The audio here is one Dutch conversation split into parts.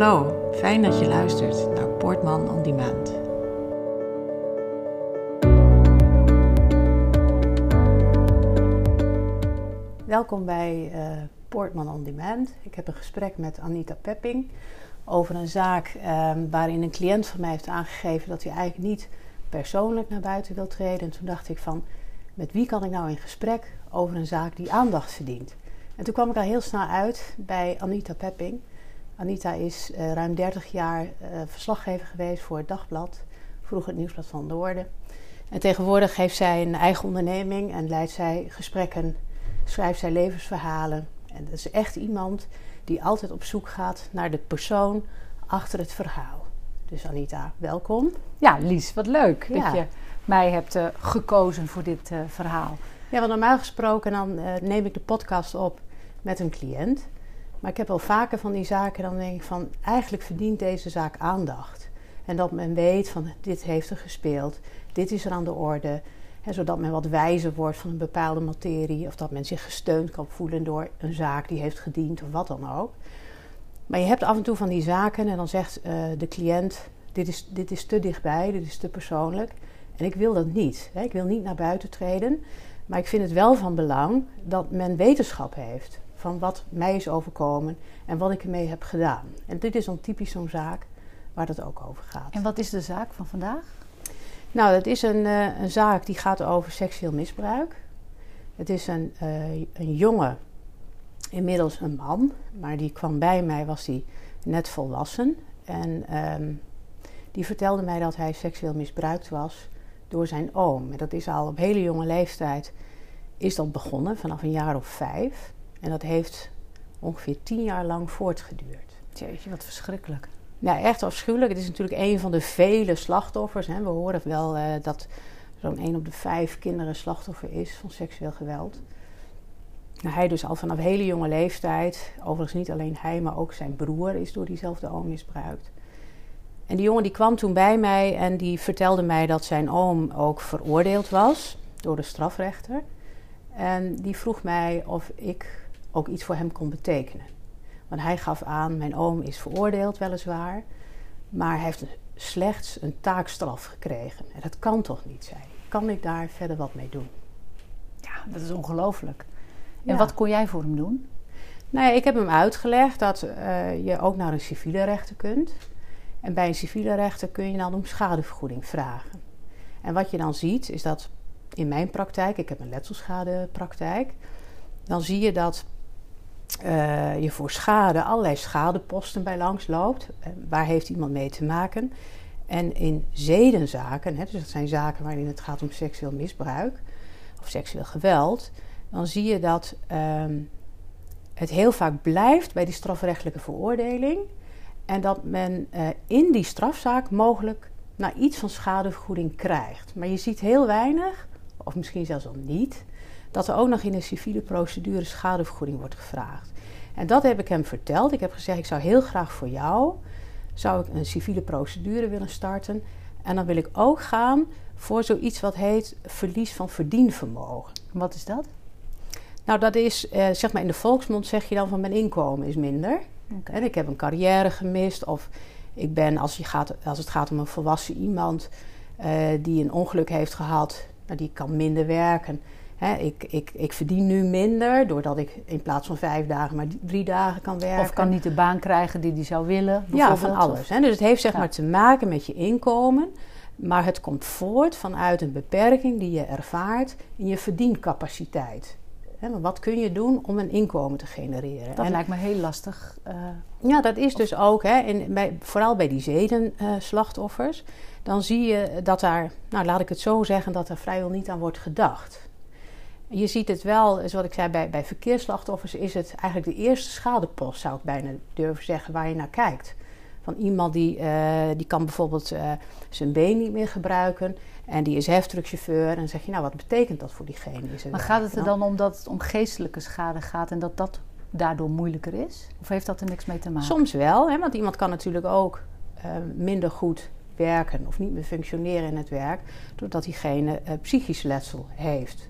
Hallo, fijn dat je luistert naar Poortman on Demand. Welkom bij uh, Poortman on Demand. Ik heb een gesprek met Anita Pepping over een zaak uh, waarin een cliënt van mij heeft aangegeven dat hij eigenlijk niet persoonlijk naar buiten wil treden. En toen dacht ik van, met wie kan ik nou in gesprek over een zaak die aandacht verdient? En toen kwam ik al heel snel uit bij Anita Pepping. Anita is uh, ruim 30 jaar uh, verslaggever geweest voor het Dagblad, vroeger het Nieuwsblad van de Orde. En tegenwoordig heeft zij een eigen onderneming en leidt zij gesprekken, schrijft zij levensverhalen. En dat is echt iemand die altijd op zoek gaat naar de persoon achter het verhaal. Dus Anita, welkom. Ja, Lies, wat leuk ja. dat je mij hebt uh, gekozen voor dit verhaal. Ja, want normaal gesproken dan neem ik de podcast op met een cliënt. Maar ik heb wel vaker van die zaken, dan denk ik van eigenlijk verdient deze zaak aandacht. En dat men weet van dit heeft er gespeeld, dit is er aan de orde. Zodat men wat wijzer wordt van een bepaalde materie. Of dat men zich gesteund kan voelen door een zaak die heeft gediend of wat dan ook. Maar je hebt af en toe van die zaken en dan zegt uh, de cliënt: dit is, dit is te dichtbij, dit is te persoonlijk. En ik wil dat niet. Hè. Ik wil niet naar buiten treden. Maar ik vind het wel van belang dat men wetenschap heeft van wat mij is overkomen en wat ik ermee heb gedaan. En dit is dan typisch zo'n zaak waar het ook over gaat. En wat is de zaak van vandaag? Nou, dat is een, uh, een zaak die gaat over seksueel misbruik. Het is een, uh, een jongen, inmiddels een man, maar die kwam bij mij, was hij net volwassen. En um, die vertelde mij dat hij seksueel misbruikt was door zijn oom. En dat is al op hele jonge leeftijd is dat begonnen, vanaf een jaar of vijf. En dat heeft ongeveer tien jaar lang voortgeduurd. Jeetje, wat verschrikkelijk. Ja, echt afschuwelijk. Het is natuurlijk een van de vele slachtoffers. Hè. We horen wel uh, dat zo'n 1 op de vijf kinderen slachtoffer is van seksueel geweld. Nou, hij dus al vanaf hele jonge leeftijd, overigens niet alleen hij, maar ook zijn broer is door diezelfde oom misbruikt. En die jongen die kwam toen bij mij en die vertelde mij dat zijn oom ook veroordeeld was door de strafrechter. En die vroeg mij of ik ook iets voor hem kon betekenen. Want hij gaf aan, mijn oom is veroordeeld weliswaar, maar hij heeft slechts een taakstraf gekregen. En dat kan toch niet zijn? Kan ik daar verder wat mee doen? Ja, dat is ongelooflijk. En wat kon jij voor hem doen? Nou ja, ik heb hem uitgelegd dat uh, je ook naar een civiele rechter kunt. En bij een civiele rechter kun je dan om schadevergoeding vragen. En wat je dan ziet, is dat in mijn praktijk, ik heb een letselschadepraktijk, dan zie je dat uh, je voor schade allerlei schadeposten bij langs loopt. Uh, waar heeft iemand mee te maken? En in zedenzaken, hè, dus dat zijn zaken waarin het gaat om seksueel misbruik of seksueel geweld, dan zie je dat uh, het heel vaak blijft bij die strafrechtelijke veroordeling. En dat men uh, in die strafzaak mogelijk naar iets van schadevergoeding krijgt. Maar je ziet heel weinig, of misschien zelfs al niet, dat er ook nog in een civiele procedure schadevergoeding wordt gevraagd. En dat heb ik hem verteld. Ik heb gezegd, ik zou heel graag voor jou zou ik een civiele procedure willen starten. En dan wil ik ook gaan voor zoiets wat heet verlies van verdienvermogen. Wat is dat? Nou, dat is, eh, zeg maar in de volksmond zeg je dan van mijn inkomen is minder. Okay. En ik heb een carrière gemist. Of ik ben, als, je gaat, als het gaat om een volwassen iemand uh, die een ongeluk heeft gehad, nou, die kan minder werken. Ik, ik, ik verdien nu minder doordat ik in plaats van vijf dagen maar drie dagen kan werken. Of kan niet de baan krijgen die hij zou willen. Ja, van alles. Hè. Dus het heeft zeg ja. maar te maken met je inkomen. Maar het komt voort vanuit een beperking die je ervaart in je verdiencapaciteit. maar wat kun je doen om een inkomen te genereren? Dat en, lijkt me heel lastig. Uh, ja, dat is dus ook, hè, in, bij, vooral bij die zedenslachtoffers. Uh, dan zie je dat daar, nou laat ik het zo zeggen, dat er vrijwel niet aan wordt gedacht. Je ziet het wel, zoals ik zei, bij, bij verkeersslachtoffers is het eigenlijk de eerste schadepost, zou ik bijna durven zeggen, waar je naar kijkt. Van iemand die, uh, die kan bijvoorbeeld uh, zijn been niet meer gebruiken en die is heftruckchauffeur. En dan zeg je, nou wat betekent dat voor diegene? Is maar gaat het er dan om dat het om geestelijke schade gaat en dat dat daardoor moeilijker is? Of heeft dat er niks mee te maken? Soms wel, hè, want iemand kan natuurlijk ook uh, minder goed werken of niet meer functioneren in het werk, doordat diegene psychisch letsel heeft.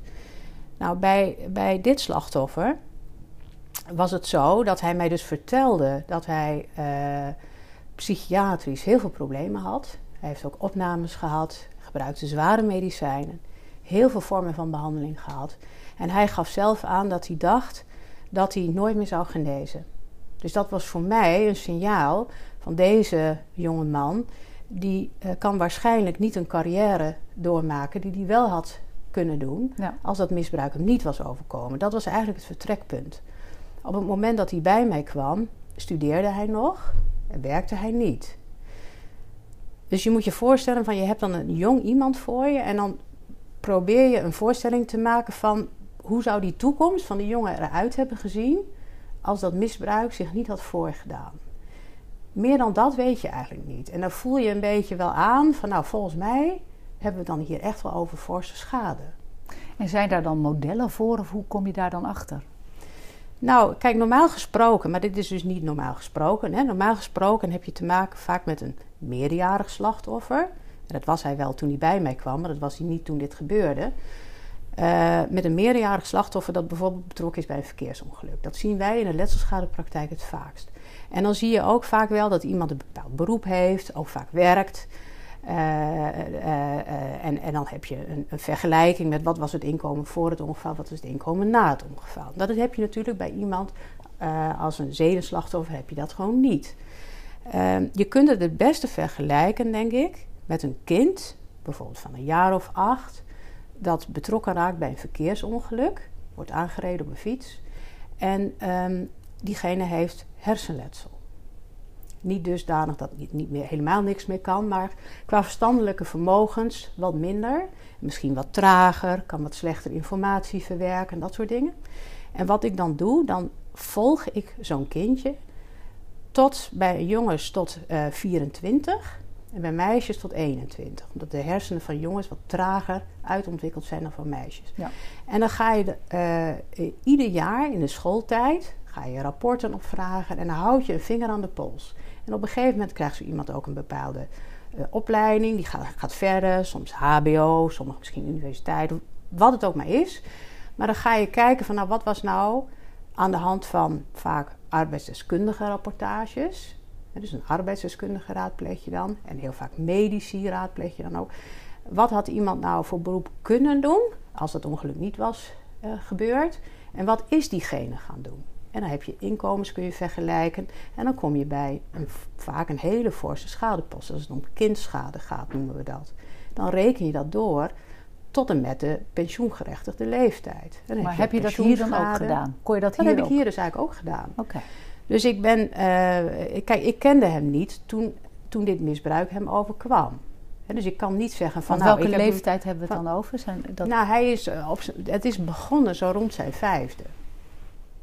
Nou, bij, bij dit slachtoffer was het zo dat hij mij dus vertelde dat hij uh, psychiatrisch heel veel problemen had. Hij heeft ook opnames gehad, gebruikte zware medicijnen, heel veel vormen van behandeling gehad. En hij gaf zelf aan dat hij dacht dat hij nooit meer zou genezen. Dus dat was voor mij een signaal van deze jonge man. Die uh, kan waarschijnlijk niet een carrière doormaken die hij wel had kunnen doen. als dat misbruik hem niet was overkomen. Dat was eigenlijk het vertrekpunt. Op het moment dat hij bij mij kwam, studeerde hij nog en werkte hij niet. Dus je moet je voorstellen van je hebt dan een jong iemand voor je en dan probeer je een voorstelling te maken van hoe zou die toekomst van die jongen eruit hebben gezien als dat misbruik zich niet had voorgedaan. Meer dan dat weet je eigenlijk niet. En dan voel je een beetje wel aan van nou volgens mij hebben we dan hier echt wel over forse schade. En zijn daar dan modellen voor of hoe kom je daar dan achter? Nou, kijk, normaal gesproken, maar dit is dus niet normaal gesproken. Hè? Normaal gesproken heb je te maken vaak met een meerjarig slachtoffer. En dat was hij wel toen hij bij mij kwam, maar dat was hij niet toen dit gebeurde. Uh, met een meerjarig slachtoffer dat bijvoorbeeld betrokken is bij een verkeersongeluk. Dat zien wij in de letselschadepraktijk het vaakst. En dan zie je ook vaak wel dat iemand een bepaald beroep heeft, ook vaak werkt. Uh, uh, en, en dan heb je een, een, vergelijking met wat was het inkomen voor het ongeval, wat is het inkomen na het ongeval. Dat heb je natuurlijk bij iemand als een zedenslachtoffer heb je dat gewoon niet. Ehm, je kunt het het beste vergelijken, denk ik, met een kind, bijvoorbeeld van een jaar of acht, dat betrokken raakt bij een verkeersongeluk, wordt aangereden op een fiets en um, diegene heeft hersenletsel. Niet dusdanig dat hij niet meer, helemaal niks meer kan, maar qua verstandelijke vermogens wat minder. Misschien wat trager, kan wat slechter informatie verwerken, dat soort dingen. En wat ik dan doe, dan volg ik zo'n kindje tot bij jongens tot uh, eh, 24 en bij meisjes tot 21. Omdat de hersenen van jongens wat trager uitontwikkeld zijn dan van meisjes. Ja. En dan ga je de, uh, ieder jaar in de schooltijd ga je rapporten opvragen en dan houd je een vinger aan de pols. En op een gegeven moment krijgt zo iemand ook een bepaalde uh, opleiding. Die gaat, gaat, verder, soms HBO, soms misschien universiteit, wat het ook maar is. Maar dan ga je kijken van nou, wat was nou aan de hand van vaak arbeidsdeskundige rapportages. Dus een arbeidsdeskundige raadpleeg je dan. En heel vaak medici raadpleeg je dan ook. Wat had iemand nou voor beroep kunnen doen als dat ongeluk niet was uh, gebeurd? En wat is diegene gaan doen? En dan heb je inkomens, kun je vergelijken. En dan kom je bij een, vaak een hele forse schadepost. Als het om kindschade gaat, noemen we dat. Dan reken je dat door tot en met de pensioengerechtigde leeftijd. Dan maar heb je, dat hier dan ook gedaan? Kon je dat, dat hier heb ik hier dus eigenlijk ook gedaan. Oké. Dus ik ben, uh, ik, kijk, ik kende hem niet toen, toen dit misbruik hem overkwam. dus ik kan niet zeggen van. nou, welke leeftijd hebben we het dan over? Zijn dat... Nou, hij is eh, op, het is begonnen zo rond zijn vijfde.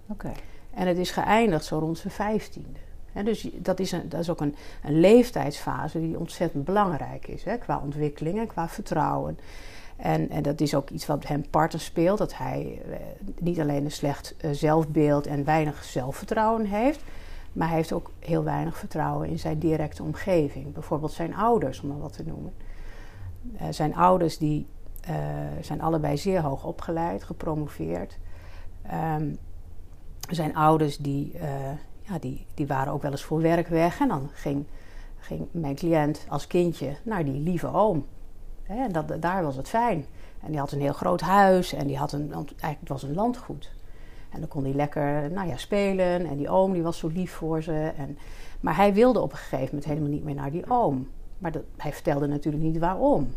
Oké. En het is geëindigd zo rond zijn vijftiende. dus dat is, een, dat is ook een, een leeftijdsfase die ontzettend belangrijk is. qua ontwikkeling en qua vertrouwen. En, en dat is ook iets wat hem parten speelt. Dat hij eh, niet alleen een slecht eh, zelfbeeld en weinig zelfvertrouwen heeft. Maar hij heeft ook heel weinig vertrouwen in zijn directe omgeving. Bijvoorbeeld zijn ouders, om maar wat te noemen. Uh, zijn ouders die, uh, zijn allebei zeer hoog opgeleid, gepromoveerd. Um, zijn ouders die, uh, ja, die, die waren ook wel eens voor werk weg. En dan ging, ging mijn cliënt als kindje naar die lieve oom. En dat, daar was het fijn. En die had een heel groot huis en die had een, eigenlijk het was een landgoed. En dan kon hij lekker nou ja, spelen en die oom die was zo lief voor ze. En, maar hij wilde op een gegeven moment helemaal niet meer naar die oom. Maar dat, hij vertelde natuurlijk niet waarom.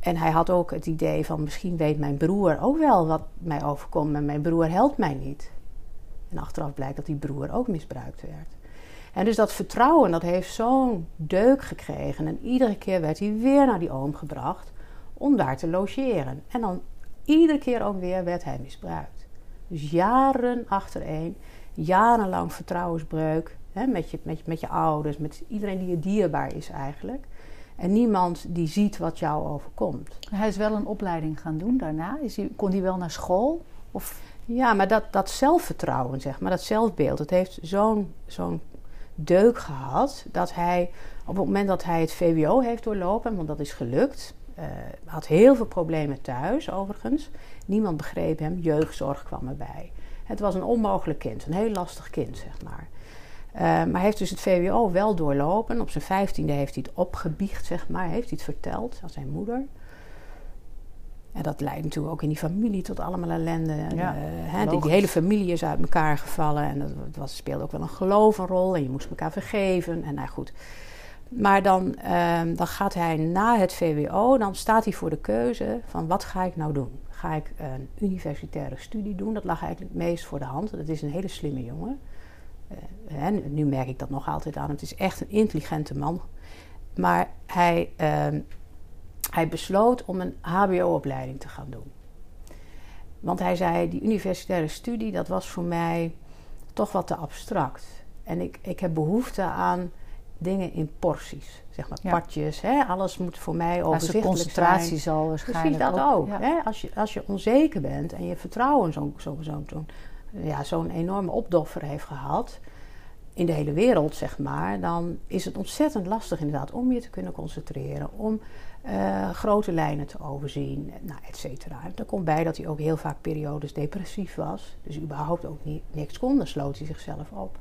En hij had ook het idee van misschien weet mijn broer ook wel wat mij overkomt, maar mijn broer helpt mij niet. En achteraf blijkt dat die broer ook misbruikt werd. En dus dat vertrouwen, dat heeft zo'n deuk gekregen. En iedere keer werd hij weer naar die oom gebracht om daar te logeren. En dan iedere keer ook weer werd hij misbruikt. Dus jaren achtereen, jarenlang vertrouwensbreuk hè, met, je, met, met je ouders, met iedereen die je dierbaar is eigenlijk. En niemand die ziet wat jou overkomt. Hij is wel een opleiding gaan doen daarna. Is hij, kon hij wel naar school? Of? Ja, maar dat, dat zelfvertrouwen, zeg maar, dat zelfbeeld, het heeft zo'n zo'n deuk gehad dat hij op het moment dat hij het VWO heeft doorlopen, want dat is gelukt, uh, had heel veel problemen thuis overigens. Niemand begreep hem, jeugdzorg kwam erbij. Het was een onmogelijk kind, een heel lastig kind, zeg maar. Uh, maar hij heeft dus het VWO wel doorlopen. Op zijn vijftiende heeft hij het opgebiecht, zeg maar. Heeft hij het verteld aan zijn moeder. En dat leidt natuurlijk ook in die familie tot allemaal ellende. Ja, uh, die, die, hele familie is uit elkaar gevallen. En dat, was, speelde ook wel een geloof een rol. En je moest elkaar vergeven. En nou goed. Maar dan, uh, dan gaat hij na het VWO, dan staat hij voor de keuze van wat ga ik nou doen? Ga ik een universitaire studie doen? Dat lag eigenlijk het meest voor de hand. Dat is een hele slimme jongen. Uh, nu merk ik dat nog altijd aan. Het is echt een intelligente man. Maar hij, uh, hij besloot om een HBO-opleiding te gaan doen. Want hij zei: die universitaire studie, dat was voor mij toch wat te abstract. En ik, ik heb behoefte aan dingen in porties. Zeg maar partjes. Hè? Alles moet voor mij overzichtelijk zijn. concentratie zal waarschijnlijk Precies dat ook. hè? Als, je, als je onzeker bent en je vertrouwen zo'n zo, zo, zo, ja, zo'n enorme opdoffer heeft gehad... in de hele wereld, zeg maar... dan is het ontzettend lastig inderdaad om je te kunnen concentreren... om uh, grote lijnen te overzien, nou, et cetera. Er komt bij dat hij ook heel vaak periodes depressief was. Dus überhaupt ook niet, niks kon. Dan sloot hij zichzelf op.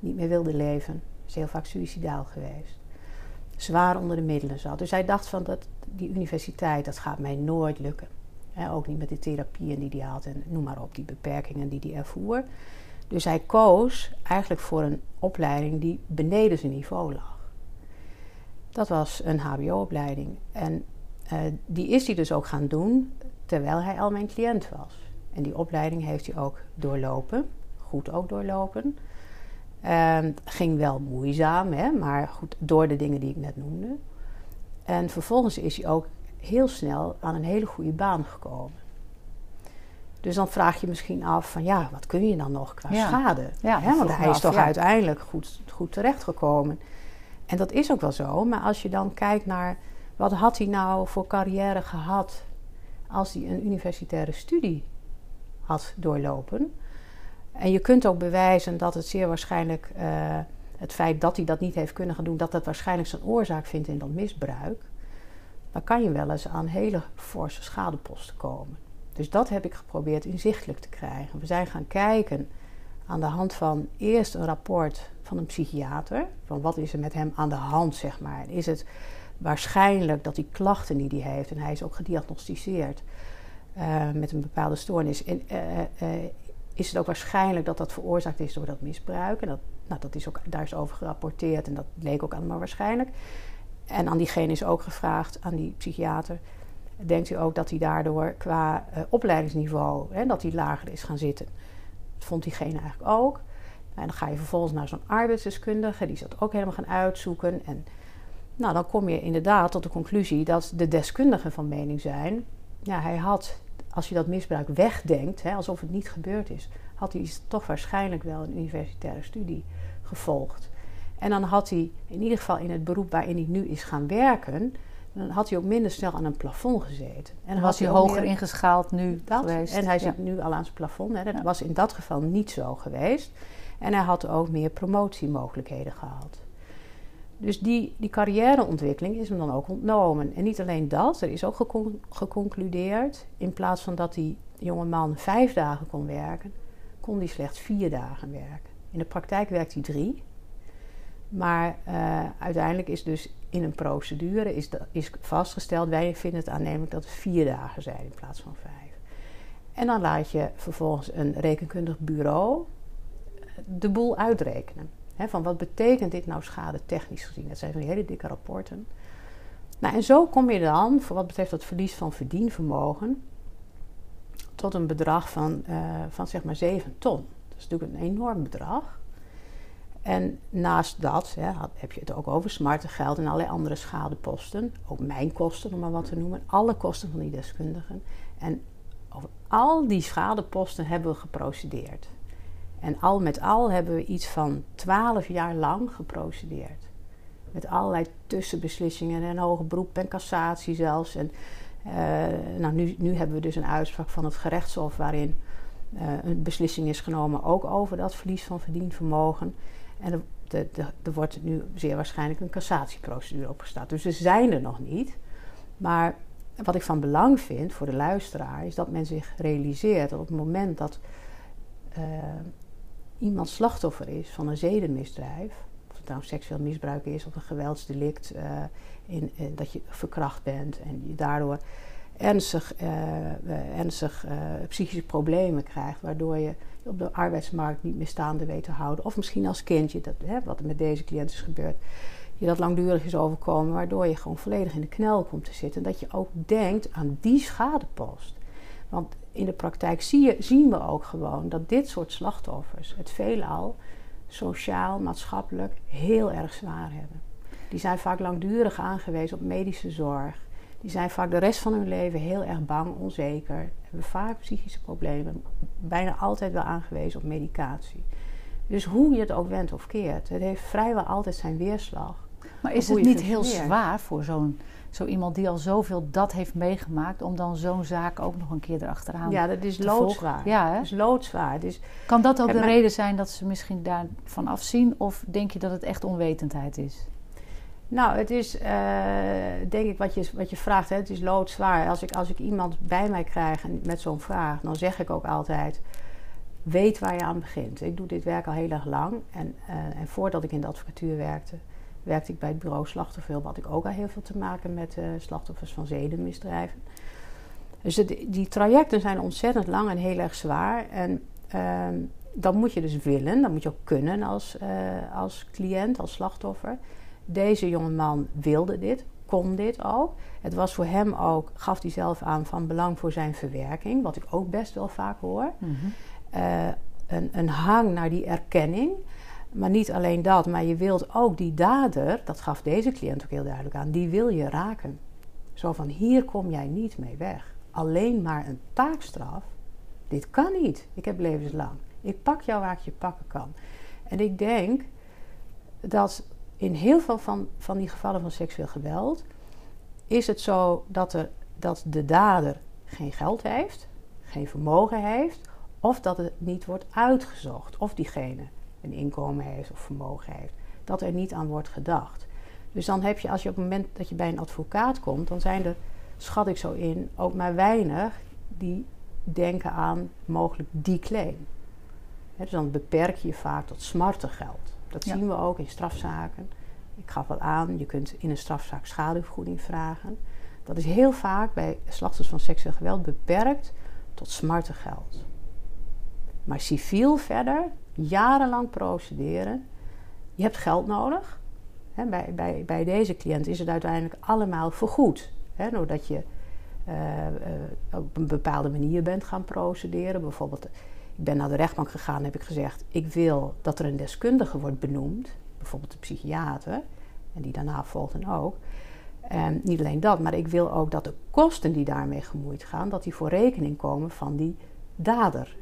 Niet meer wilde leven is heel vaak suicidaal geweest. Zwaar onder de middelen zat. Dus hij dacht van dat die universiteit, dat gaat mij nooit lukken. ook niet met de therapieën die hij had en noem maar op, die beperkingen die hij ervoer. Dus hij koos eigenlijk voor een opleiding die beneden zijn niveau lag. Dat was een HBO-opleiding. En uh, die is hij dus ook gaan doen terwijl hij al mijn cliënt was. En die opleiding heeft hij ook doorlopen, goed ook doorlopen. Um, ging wel moeizaam, hè, maar goed, door de dingen die ik net noemde. En vervolgens is hij ook heel snel aan een hele goede baan gekomen. Dus dan vraag je misschien af van ja, wat kun je dan nog qua schade? Ja, hè? Want hij is toch uiteindelijk goed, goed terechtgekomen. En dat is ook wel zo, maar als je dan kijkt naar wat had hij nou voor carrière gehad als hij een universitaire studie had doorlopen, en je kunt ook bewijzen dat het zeer waarschijnlijk, uh, het feit dat hij dat niet heeft kunnen gaan doen, dat dat waarschijnlijk zijn oorzaak vindt in dat misbruik. Dan kan je wel eens aan hele forse schadeposten komen. Dus dat heb ik geprobeerd inzichtelijk te krijgen. We zijn gaan kijken aan de hand van eerst een rapport van een psychiater. Van wat is er met hem aan de hand, zeg maar. Is het waarschijnlijk dat die klachten die hij heeft, en hij is ook gediagnosticeerd uh, met een bepaalde stoornis, in, uh, uh, is het ook waarschijnlijk dat dat veroorzaakt is door dat misbruik. En dat, nou, dat is ook, daar is over gerapporteerd en dat leek ook allemaal waarschijnlijk. En aan diegene is ook gevraagd, aan die psychiater, denkt u ook dat hij daardoor qua opleidingsniveau, hè, dat hij lager is gaan zitten? Dat vond diegene eigenlijk ook. En dan ga je vervolgens naar zo'n arbeidsdeskundige, die is dat ook helemaal gaan uitzoeken. En nou, dan kom je inderdaad tot de conclusie dat de deskundigen van mening zijn. Ja, hij had als je dat misbruik wegdenkt, hè, alsof het niet gebeurd is, had hij toch waarschijnlijk wel een universitaire studie gevolgd. En dan had hij in ieder geval in het beroep waarin hij nu is gaan werken, dan had hij ook minder snel aan een plafond gezeten. En dan was hij hoger ingeschaald nu dat, geweest. En hij zit nu al aan zijn plafond. Hè. Dat was in dat geval niet zo geweest. En hij had ook meer promotiemogelijkheden gehad. Dus die, die carrièreontwikkeling is hem dan ook ontnomen. En niet alleen dat, er is ook geconcludeerd, in plaats van dat die jonge man vijf dagen kon werken, kon hij slechts vier dagen werken. In de praktijk werkt hij drie. Maar uh, uiteindelijk is dus in een procedure is, is vastgesteld, wij vinden het aannemelijk dat het vier dagen zijn in plaats van vijf. En dan laat je vervolgens een rekenkundig bureau de boel uitrekenen van wat betekent dit nou schade technisch gezien? Dat zijn hele dikke rapporten. Nou, en zo kom je dan, voor wat betreft het verlies van verdienvermogen, tot een bedrag van, uh, van zeg maar 7 ton. Dat is natuurlijk een enorm bedrag. En naast dat heb je het ook over smarte geld en allerlei andere schadeposten. Ook mijn kosten, om maar wat te noemen. Alle kosten van die deskundigen. En over al die schadeposten hebben we geprocedeerd. En al met al hebben we iets van twaalf jaar lang geprocedeerd. Met allerlei tussenbeslissingen en hoge beroep en cassatie zelfs. En uh, nou, nu, nu hebben we dus een uitspraak van het gerechtshof waarin uh, een beslissing is genomen ook over dat verlies van verdiend vermogen. En er, de, de, wordt nu zeer waarschijnlijk een cassatieprocedure opgestart. Dus ze zijn er nog niet. Maar wat ik van belang vind voor de luisteraar is dat men zich realiseert dat op het moment dat uh, iemand slachtoffer is van een zedenmisdrijf, of het nou seksueel misbruik is of een geweldsdelict, uh, in, uh, dat je verkracht bent en je daardoor ernstig, uh, ernstig psychische problemen krijgt, waardoor je op de arbeidsmarkt niet meer staande weet te houden. Of misschien als kindje, dat, hè, wat met deze cliënt is gebeurd, je dat langdurig is overkomen, waardoor je gewoon volledig in de knel komt te zitten. En dat je ook denkt aan die schadepost. Want in de praktijk zie je, zien we ook gewoon dat dit soort slachtoffers het veelal sociaal, maatschappelijk heel erg zwaar hebben. Die zijn vaak langdurig aangewezen op medische zorg. Die zijn vaak de rest van hun leven heel erg bang, onzeker. Hebben vaak psychische problemen. Bijna altijd wel aangewezen op medicatie. Dus hoe je het ook wendt of keert, het heeft vrijwel altijd zijn weerslag. Maar is het niet heel zwaar voor zo'n zo iemand die al zoveel dat heeft meegemaakt, om dan zo'n zaak ook nog een keer erachteraan Ja, dat is loodzwaar. Ja, hè? Dat is loodzwaar. Dus kan dat ook de reden zijn dat ze misschien daarvan afzien? Of denk je dat het echt onwetendheid is? Nou, het is uh, denk ik wat je, wat je vraagt. Hè? Het is loodzwaar. Als ik, als ik iemand bij mij krijg met zo'n vraag, dan zeg ik ook altijd: weet waar je aan begint. Ik doe dit werk al heel erg lang. En, uh, en voordat ik in de advocatuur werkte, werkte ik bij het bureau slachtofferhulp. Had ik ook al heel veel te maken met uh, slachtoffers van zedenmisdrijven. Dus die trajecten zijn ontzettend lang en heel erg zwaar. En uh, dat moet je dus willen, dat moet je ook kunnen als, uh, als cliënt, als slachtoffer. Deze jonge man wilde dit, kon dit ook. Het was voor hem ook, gaf hij zelf aan, van belang voor zijn verwerking, wat ik ook best wel vaak hoor. Mm -hmm. een, een hang naar die erkenning. Maar niet alleen dat, maar je wilt ook die dader, dat gaf deze cliënt ook heel duidelijk aan, die wil je raken. Zo van hier kom jij niet mee weg. Alleen maar een taakstraf, dit kan niet. Ik heb levenslang. Ik pak jou waar ik je pakken kan. En ik denk dat in heel veel van, van die gevallen van seksueel geweld is het zo dat, er, dat de dader geen geld heeft, geen vermogen heeft, of dat het niet wordt uitgezocht of diegene een inkomen heeft of vermogen heeft, dat er niet aan wordt gedacht. Dus dan heb je, als je op het moment dat je bij een advocaat komt, dan zijn er, schat ik zo in, ook maar weinig die denken aan mogelijk die claim. dus dan beperk je je vaak tot smarte geld. Dat zien we ook in strafzaken. Ik gaf al aan, je kunt in een strafzaak schadevergoeding vragen. Dat is heel vaak bij slachtoffers van seksueel geweld beperkt tot smarte geld. Maar civiel verder, jarenlang procederen. Je hebt geld nodig. bij, bij, bij deze cliënt is het uiteindelijk allemaal vergoed. doordat je uh, uh, op een bepaalde manier bent gaan procederen. Bijvoorbeeld, ik ben naar de rechtbank gegaan en heb ik gezegd... ik wil dat er een deskundige wordt benoemd. Bijvoorbeeld de psychiater. En die daarna volgden ook. En niet alleen dat, maar ik wil ook dat de kosten die daarmee gemoeid gaan... dat die voor rekening komen van die dader.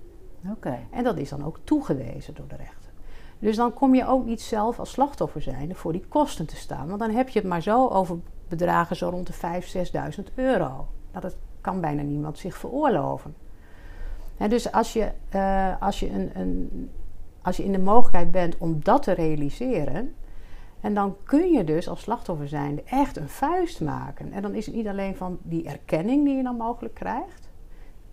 En dat is dan ook toegewezen door de rechter. Dus dan kom je ook niet zelf als slachtoffer zijn voor die kosten te staan. Want dan heb je het maar zo over bedragen zo rond de 5.000, 6.000 euro. Nou, dat kan bijna niemand zich veroorloven. dus als je, uh, als, je een, een, als je in de mogelijkheid bent om dat te realiseren... En dan kun je dus als slachtoffer zijn echt een vuist maken. En dan is het niet alleen van die erkenning die je dan mogelijk krijgt.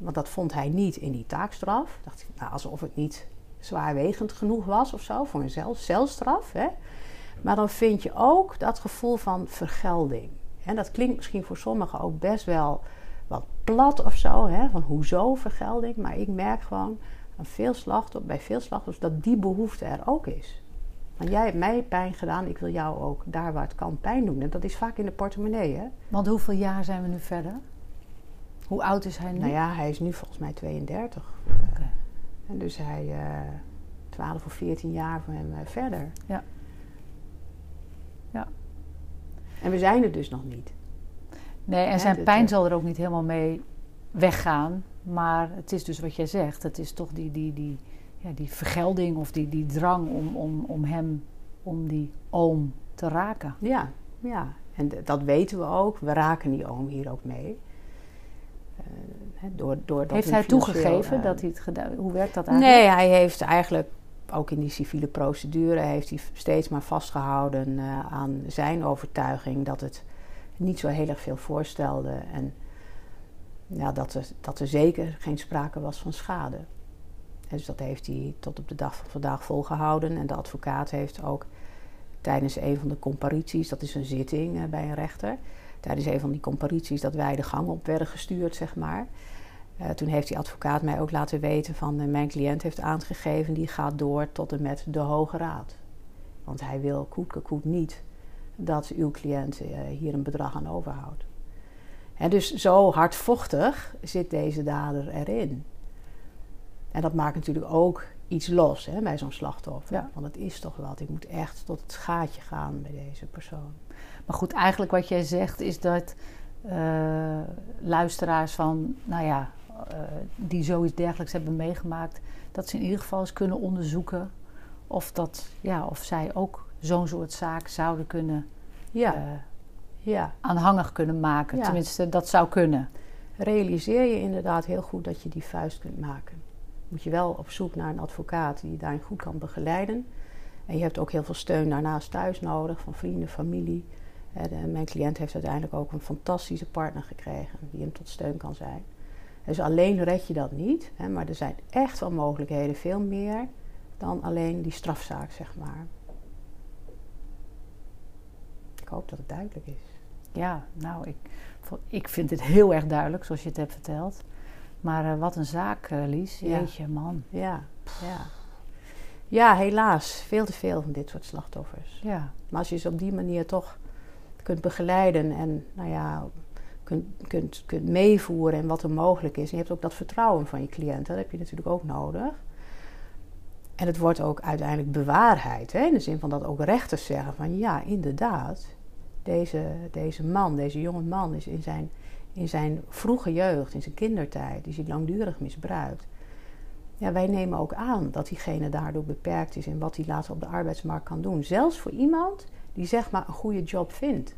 Want dat vond hij niet in die taakstraf. Dacht ik, nou, alsof het niet zwaarwegend genoeg was of zo voor een cel, celstraf. Hè? Maar dan vind je ook dat gevoel van vergelding. En dat klinkt misschien voor sommigen ook best wel wat plat of zo. Hè? Van hoezo vergelding? Maar ik merk gewoon veel bij veel slachtoffers dat die behoefte er ook is. Want jij hebt mij pijn gedaan, ik wil jou ook daar waar het kan pijn doen. En dat is vaak in de portemonnee. Hè? Want hoeveel jaar zijn we nu verder? Hoe oud is hij nu? Nou ja, hij is nu volgens mij 32. Okay. En dus hij uh, 12 of 14 jaar van hem uh, verder. Ja. Ja. En we zijn er dus nog niet. Nee, en zijn pijn zal er ook niet helemaal mee weggaan. Maar het is dus wat jij zegt. Het is toch die, die, die, ja, die vergelding of die, die drang om, om, om hem, om die oom te raken. Ja, ja. En dat weten we ook. We raken die oom hier ook mee. Uh, door, door heeft hij toegegeven uh, dat hij het gedaan Hoe werkt dat eigenlijk? Nee, hij heeft eigenlijk ook in die civiele procedure heeft hij steeds maar vastgehouden uh, aan zijn overtuiging dat het niet zo heel erg veel voorstelde en ja, dat, er, dat er zeker geen sprake was van schade. dus dat heeft hij tot op de dag van vandaag volgehouden. En de advocaat heeft ook tijdens een van de comparities, dat is een zitting eh, bij een rechter, tijdens een van die comparities dat wij de gang op werden gestuurd, zeg maar. Uh, toen heeft die advocaat mij ook laten weten van uh, mijn cliënt heeft aangegeven, die gaat door tot en met de Hoge Raad. Want hij wil koet niet dat uw cliënt uh, hier een bedrag aan overhoudt. En dus zo hardvochtig zit deze dader erin. En dat maakt natuurlijk ook iets los hè, bij zo'n slachtoffer. Ja. Want het is toch wat. Ik moet echt tot het schaatje gaan bij deze persoon. Maar goed, eigenlijk wat jij zegt is dat uh, luisteraars van, nou ja, uh, die zoiets dergelijks hebben meegemaakt, dat ze in ieder geval eens kunnen onderzoeken of, dat, ja, of zij ook zo'n soort zaak zouden kunnen ja. Uh, ja. aanhangig kunnen maken. Ja. Tenminste, dat zou kunnen. Realiseer je inderdaad heel goed dat je die vuist kunt maken moet je wel op zoek naar een advocaat die je daarin goed kan begeleiden. En je hebt ook heel veel steun daarnaast thuis nodig, van vrienden, familie. Mijn cliënt heeft uiteindelijk ook een fantastische partner gekregen die hem tot steun kan zijn. Dus alleen red je dat niet, hè, maar er zijn echt wel mogelijkheden, veel meer dan alleen die strafzaak, zeg maar. Ik hoop dat het duidelijk is. Ja, nou, ik, ik vind het heel erg duidelijk zoals je het hebt verteld. Maar uh, wat een zaak, uh, Lies. Jeetje, man. Ja, ja. Ja, helaas. Veel te veel van dit soort slachtoffers. Ja. Maar als je ze op die manier toch kunt begeleiden en nou ja, kunt, kunt, kunt meevoeren en wat er mogelijk is. En je hebt ook dat vertrouwen van je cliënt. Dat heb je natuurlijk ook nodig. En het wordt ook uiteindelijk bewaarheid. Hè? In de zin van dat ook rechters zeggen van ja, inderdaad. Deze, deze man, deze jonge man is in zijn in zijn vroege jeugd, in zijn kindertijd, is hij langdurig misbruikt. Ja, wij nemen ook aan dat diegene daardoor beperkt is in wat hij later op de arbeidsmarkt kan doen. Zelfs voor iemand die zeg maar een goede job vindt.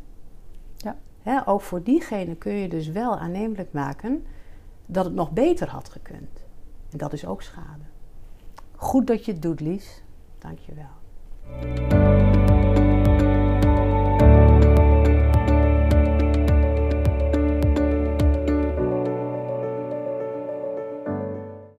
Ja. ook voor diegene kun je dus wel aannemelijk maken dat het nog beter had gekund. En dat is ook schade. Goed dat je het doet, Lies. Dank je wel.